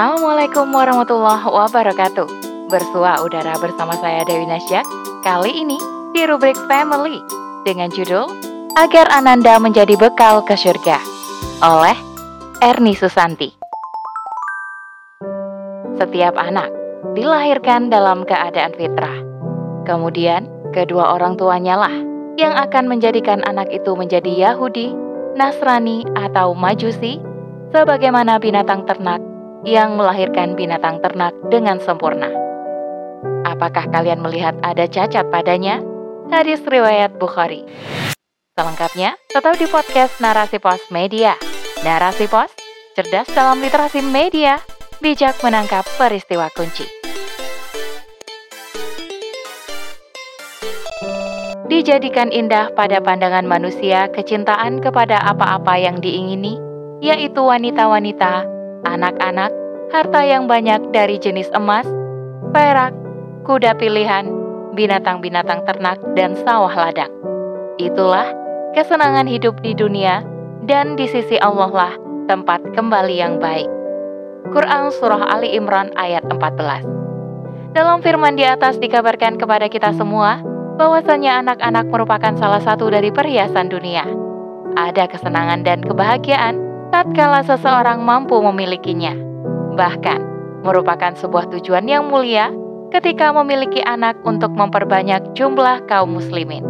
Assalamualaikum warahmatullahi wabarakatuh. Bersua udara bersama saya Dewi Nasyak. Kali ini di rubrik Family dengan judul Agar Ananda Menjadi Bekal ke Surga oleh Erni Susanti. Setiap anak dilahirkan dalam keadaan fitrah. Kemudian, kedua orang tuanya lah yang akan menjadikan anak itu menjadi Yahudi, Nasrani, atau Majusi, sebagaimana binatang ternak yang melahirkan binatang ternak dengan sempurna. Apakah kalian melihat ada cacat padanya? Hadis riwayat Bukhari. Selengkapnya, tetap di podcast Narasi Pos Media. Narasi Pos, cerdas dalam literasi media, bijak menangkap peristiwa kunci. Dijadikan indah pada pandangan manusia kecintaan kepada apa-apa yang diingini, yaitu wanita-wanita, anak-anak, harta yang banyak dari jenis emas, perak, kuda pilihan, binatang-binatang ternak, dan sawah ladang. Itulah kesenangan hidup di dunia, dan di sisi Allah lah tempat kembali yang baik. Quran Surah Ali Imran ayat 14 Dalam firman di atas dikabarkan kepada kita semua, bahwasanya anak-anak merupakan salah satu dari perhiasan dunia. Ada kesenangan dan kebahagiaan tatkala seseorang mampu memilikinya. Bahkan, merupakan sebuah tujuan yang mulia ketika memiliki anak untuk memperbanyak jumlah kaum muslimin,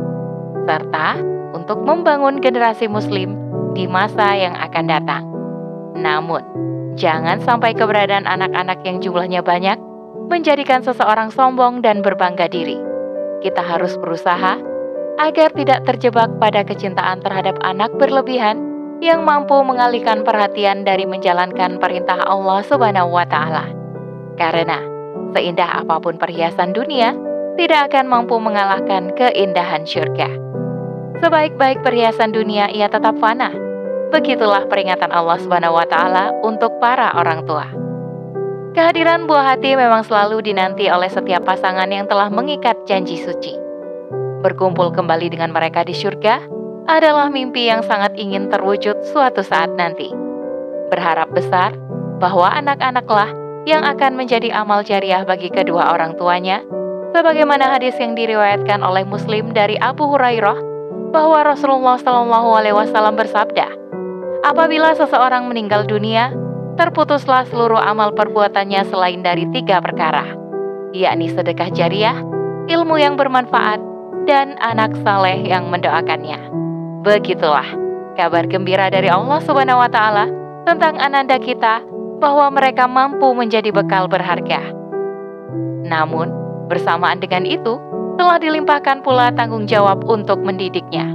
serta untuk membangun generasi muslim di masa yang akan datang. Namun, jangan sampai keberadaan anak-anak yang jumlahnya banyak menjadikan seseorang sombong dan berbangga diri kita harus berusaha agar tidak terjebak pada kecintaan terhadap anak berlebihan yang mampu mengalihkan perhatian dari menjalankan perintah Allah Subhanahu wa taala. Karena seindah apa pun perhiasan dunia, tidak akan mampu mengalahkan keindahan syurga. Sebaik-baik perhiasan dunia ia tetap fana. Begitulah peringatan Allah Subhanahu wa taala untuk para orang tua. Kehadiran buah hati memang selalu dinanti oleh setiap pasangan yang telah mengikat janji suci. Berkumpul kembali dengan mereka di surga adalah mimpi yang sangat ingin terwujud suatu saat nanti. Berharap besar bahwa anak-anaklah yang akan menjadi amal jariah bagi kedua orang tuanya, sebagaimana hadis yang diriwayatkan oleh Muslim dari Abu Hurairah bahwa Rasulullah Shallallahu Alaihi Wasallam bersabda, apabila seseorang meninggal dunia, terputuslah seluruh amal perbuatannya selain dari tiga perkara, yakni sedekah jariah, ilmu yang bermanfaat, dan anak saleh yang mendoakannya. Begitulah kabar gembira dari Allah Subhanahu wa taala tentang ananda kita bahwa mereka mampu menjadi bekal berharga. Namun, bersamaan dengan itu, telah dilimpahkan pula tanggung jawab untuk mendidiknya.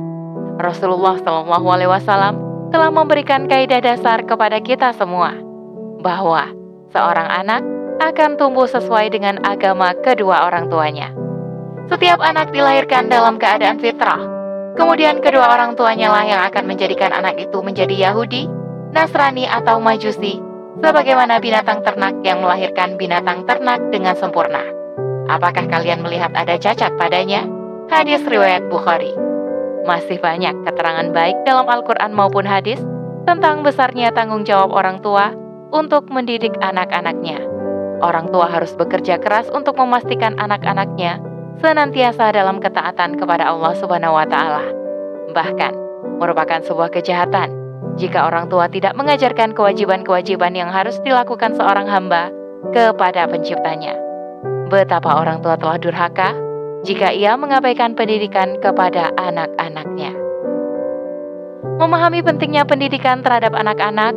Rasulullah Shallallahu alaihi wasallam telah memberikan kaidah dasar kepada kita semua bahwa seorang anak akan tumbuh sesuai dengan agama kedua orang tuanya. Setiap anak dilahirkan dalam keadaan fitrah. Kemudian kedua orang tuanya lah yang akan menjadikan anak itu menjadi Yahudi, Nasrani atau Majusi, sebagaimana binatang ternak yang melahirkan binatang ternak dengan sempurna. Apakah kalian melihat ada cacat padanya? Hadis riwayat Bukhari. Masih banyak keterangan baik dalam Al-Quran maupun hadis tentang besarnya tanggung jawab orang tua untuk mendidik anak-anaknya. Orang tua harus bekerja keras untuk memastikan anak-anaknya senantiasa dalam ketaatan kepada Allah Subhanahu wa taala. Bahkan merupakan sebuah kejahatan jika orang tua tidak mengajarkan kewajiban-kewajiban yang harus dilakukan seorang hamba kepada penciptanya. Betapa orang tua telah durhaka jika ia mengabaikan pendidikan kepada anak-anaknya. Memahami pentingnya pendidikan terhadap anak-anak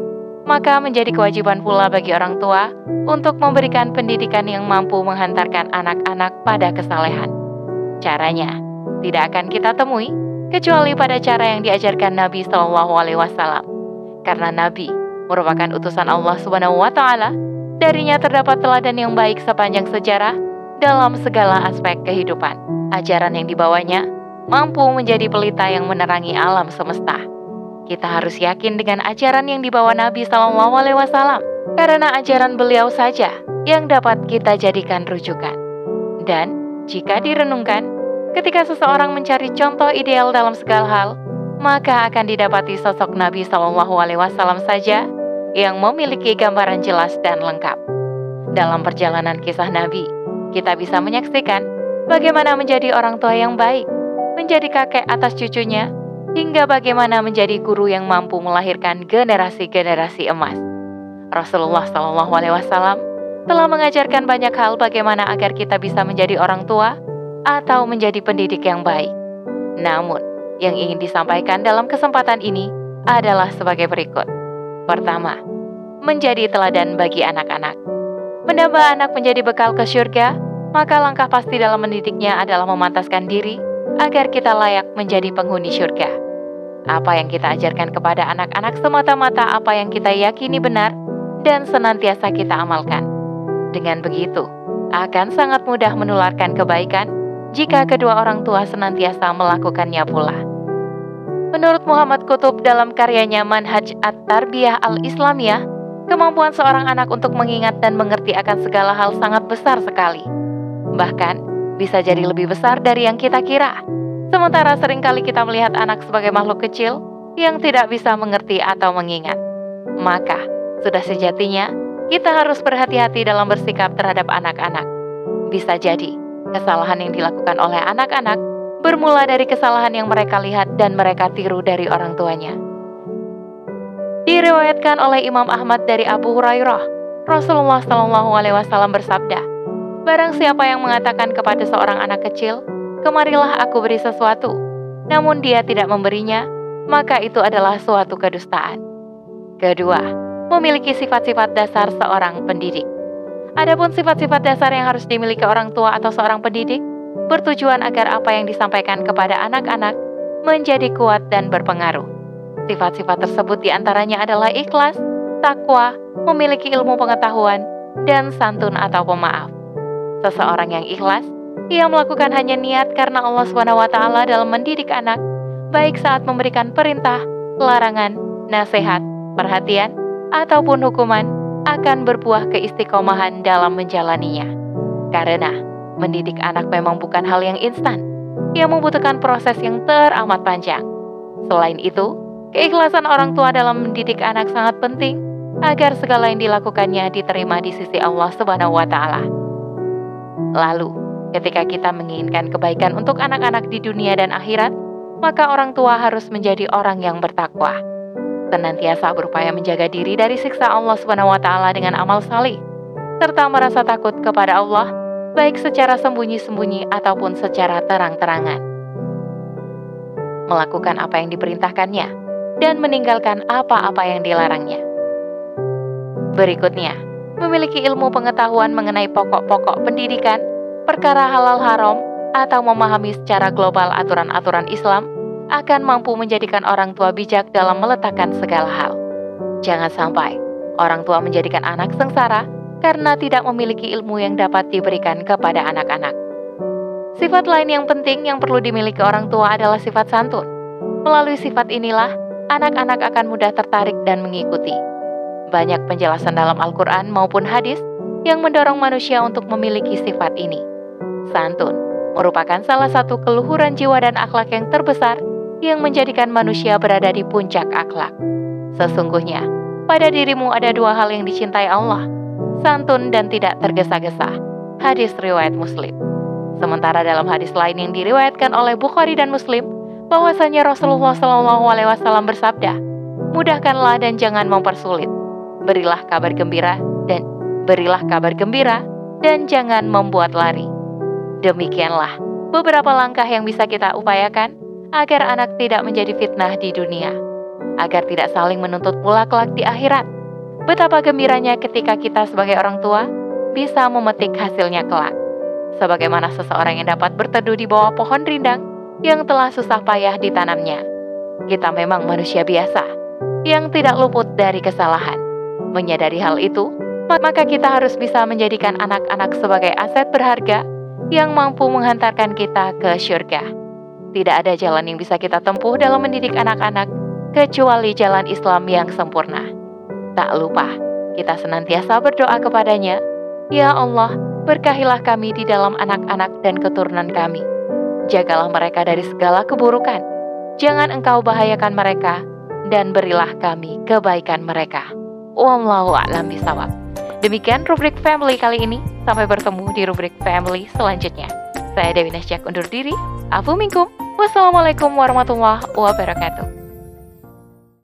maka menjadi kewajiban pula bagi orang tua untuk memberikan pendidikan yang mampu menghantarkan anak-anak pada kesalehan. Caranya tidak akan kita temui kecuali pada cara yang diajarkan Nabi Shallallahu Alaihi Wasallam, karena Nabi merupakan utusan Allah Subhanahu Wa Taala. Darinya terdapat teladan yang baik sepanjang sejarah dalam segala aspek kehidupan. Ajaran yang dibawanya mampu menjadi pelita yang menerangi alam semesta. Kita harus yakin dengan ajaran yang dibawa Nabi Shallallahu Alaihi Wasallam, karena ajaran beliau saja yang dapat kita jadikan rujukan. Dan jika direnungkan, ketika seseorang mencari contoh ideal dalam segala hal, maka akan didapati sosok Nabi Shallallahu Alaihi Wasallam saja yang memiliki gambaran jelas dan lengkap. Dalam perjalanan kisah Nabi, kita bisa menyaksikan bagaimana menjadi orang tua yang baik, menjadi kakek atas cucunya, hingga bagaimana menjadi guru yang mampu melahirkan generasi-generasi emas. Rasulullah Shallallahu Alaihi Wasallam telah mengajarkan banyak hal bagaimana agar kita bisa menjadi orang tua atau menjadi pendidik yang baik. Namun, yang ingin disampaikan dalam kesempatan ini adalah sebagai berikut. Pertama, menjadi teladan bagi anak-anak. Menambah anak menjadi bekal ke surga, maka langkah pasti dalam mendidiknya adalah memantaskan diri agar kita layak menjadi penghuni surga. Apa yang kita ajarkan kepada anak-anak semata-mata apa yang kita yakini benar dan senantiasa kita amalkan. Dengan begitu, akan sangat mudah menularkan kebaikan jika kedua orang tua senantiasa melakukannya pula. Menurut Muhammad Kutub dalam karyanya Manhaj At-Tarbiyah Al-Islamiyah, kemampuan seorang anak untuk mengingat dan mengerti akan segala hal sangat besar sekali. Bahkan, bisa jadi lebih besar dari yang kita kira. Sementara sering kali kita melihat anak sebagai makhluk kecil yang tidak bisa mengerti atau mengingat. Maka, sudah sejatinya kita harus berhati-hati dalam bersikap terhadap anak-anak. Bisa jadi, kesalahan yang dilakukan oleh anak-anak bermula dari kesalahan yang mereka lihat dan mereka tiru dari orang tuanya. Diriwayatkan oleh Imam Ahmad dari Abu Hurairah, Rasulullah Shallallahu Alaihi Wasallam bersabda, "Barang siapa yang mengatakan kepada seorang anak kecil, kemarilah aku beri sesuatu, namun dia tidak memberinya, maka itu adalah suatu kedustaan." Kedua, memiliki sifat-sifat dasar seorang pendidik. Adapun sifat-sifat dasar yang harus dimiliki orang tua atau seorang pendidik bertujuan agar apa yang disampaikan kepada anak-anak menjadi kuat dan berpengaruh. Sifat-sifat tersebut di antaranya adalah ikhlas, takwa, memiliki ilmu pengetahuan, dan santun atau pemaaf. Seseorang yang ikhlas, ia melakukan hanya niat karena Allah SWT dalam mendidik anak, baik saat memberikan perintah, larangan, nasihat, perhatian, ataupun hukuman akan berbuah keistiqomahan dalam menjalaninya. Karena mendidik anak memang bukan hal yang instan, yang membutuhkan proses yang teramat panjang. Selain itu, keikhlasan orang tua dalam mendidik anak sangat penting agar segala yang dilakukannya diterima di sisi Allah Subhanahu wa taala. Lalu, ketika kita menginginkan kebaikan untuk anak-anak di dunia dan akhirat, maka orang tua harus menjadi orang yang bertakwa senantiasa berupaya menjaga diri dari siksa Allah SWT dengan amal salih, serta merasa takut kepada Allah, baik secara sembunyi-sembunyi ataupun secara terang-terangan. Melakukan apa yang diperintahkannya dan meninggalkan apa-apa yang dilarangnya. Berikutnya, memiliki ilmu pengetahuan mengenai pokok-pokok pendidikan, perkara halal haram, atau memahami secara global aturan-aturan Islam akan mampu menjadikan orang tua bijak dalam meletakkan segala hal. Jangan sampai orang tua menjadikan anak sengsara karena tidak memiliki ilmu yang dapat diberikan kepada anak-anak. Sifat lain yang penting yang perlu dimiliki orang tua adalah sifat santun. Melalui sifat inilah, anak-anak akan mudah tertarik dan mengikuti. Banyak penjelasan dalam Al-Quran maupun hadis yang mendorong manusia untuk memiliki sifat ini. Santun merupakan salah satu keluhuran jiwa dan akhlak yang terbesar yang menjadikan manusia berada di puncak akhlak. Sesungguhnya, pada dirimu ada dua hal yang dicintai Allah, santun dan tidak tergesa-gesa. Hadis riwayat Muslim. Sementara dalam hadis lain yang diriwayatkan oleh Bukhari dan Muslim, bahwasanya Rasulullah Shallallahu Alaihi Wasallam bersabda, mudahkanlah dan jangan mempersulit. Berilah kabar gembira dan berilah kabar gembira dan jangan membuat lari. Demikianlah beberapa langkah yang bisa kita upayakan agar anak tidak menjadi fitnah di dunia, agar tidak saling menuntut pula kelak di akhirat. Betapa gembiranya ketika kita sebagai orang tua bisa memetik hasilnya kelak. Sebagaimana seseorang yang dapat berteduh di bawah pohon rindang yang telah susah payah ditanamnya. Kita memang manusia biasa yang tidak luput dari kesalahan. Menyadari hal itu, maka kita harus bisa menjadikan anak-anak sebagai aset berharga yang mampu menghantarkan kita ke syurga. Tidak ada jalan yang bisa kita tempuh dalam mendidik anak-anak kecuali jalan Islam yang sempurna. Tak lupa, kita senantiasa berdoa kepadanya, Ya Allah, berkahilah kami di dalam anak-anak dan keturunan kami. Jagalah mereka dari segala keburukan. Jangan engkau bahayakan mereka, dan berilah kami kebaikan mereka. Wallahu a'lam bisawab. Demikian rubrik family kali ini. Sampai bertemu di rubrik family selanjutnya. Saya Dewi Nasjak undur diri. Afu minkum. Wassalamualaikum warahmatullahi wabarakatuh.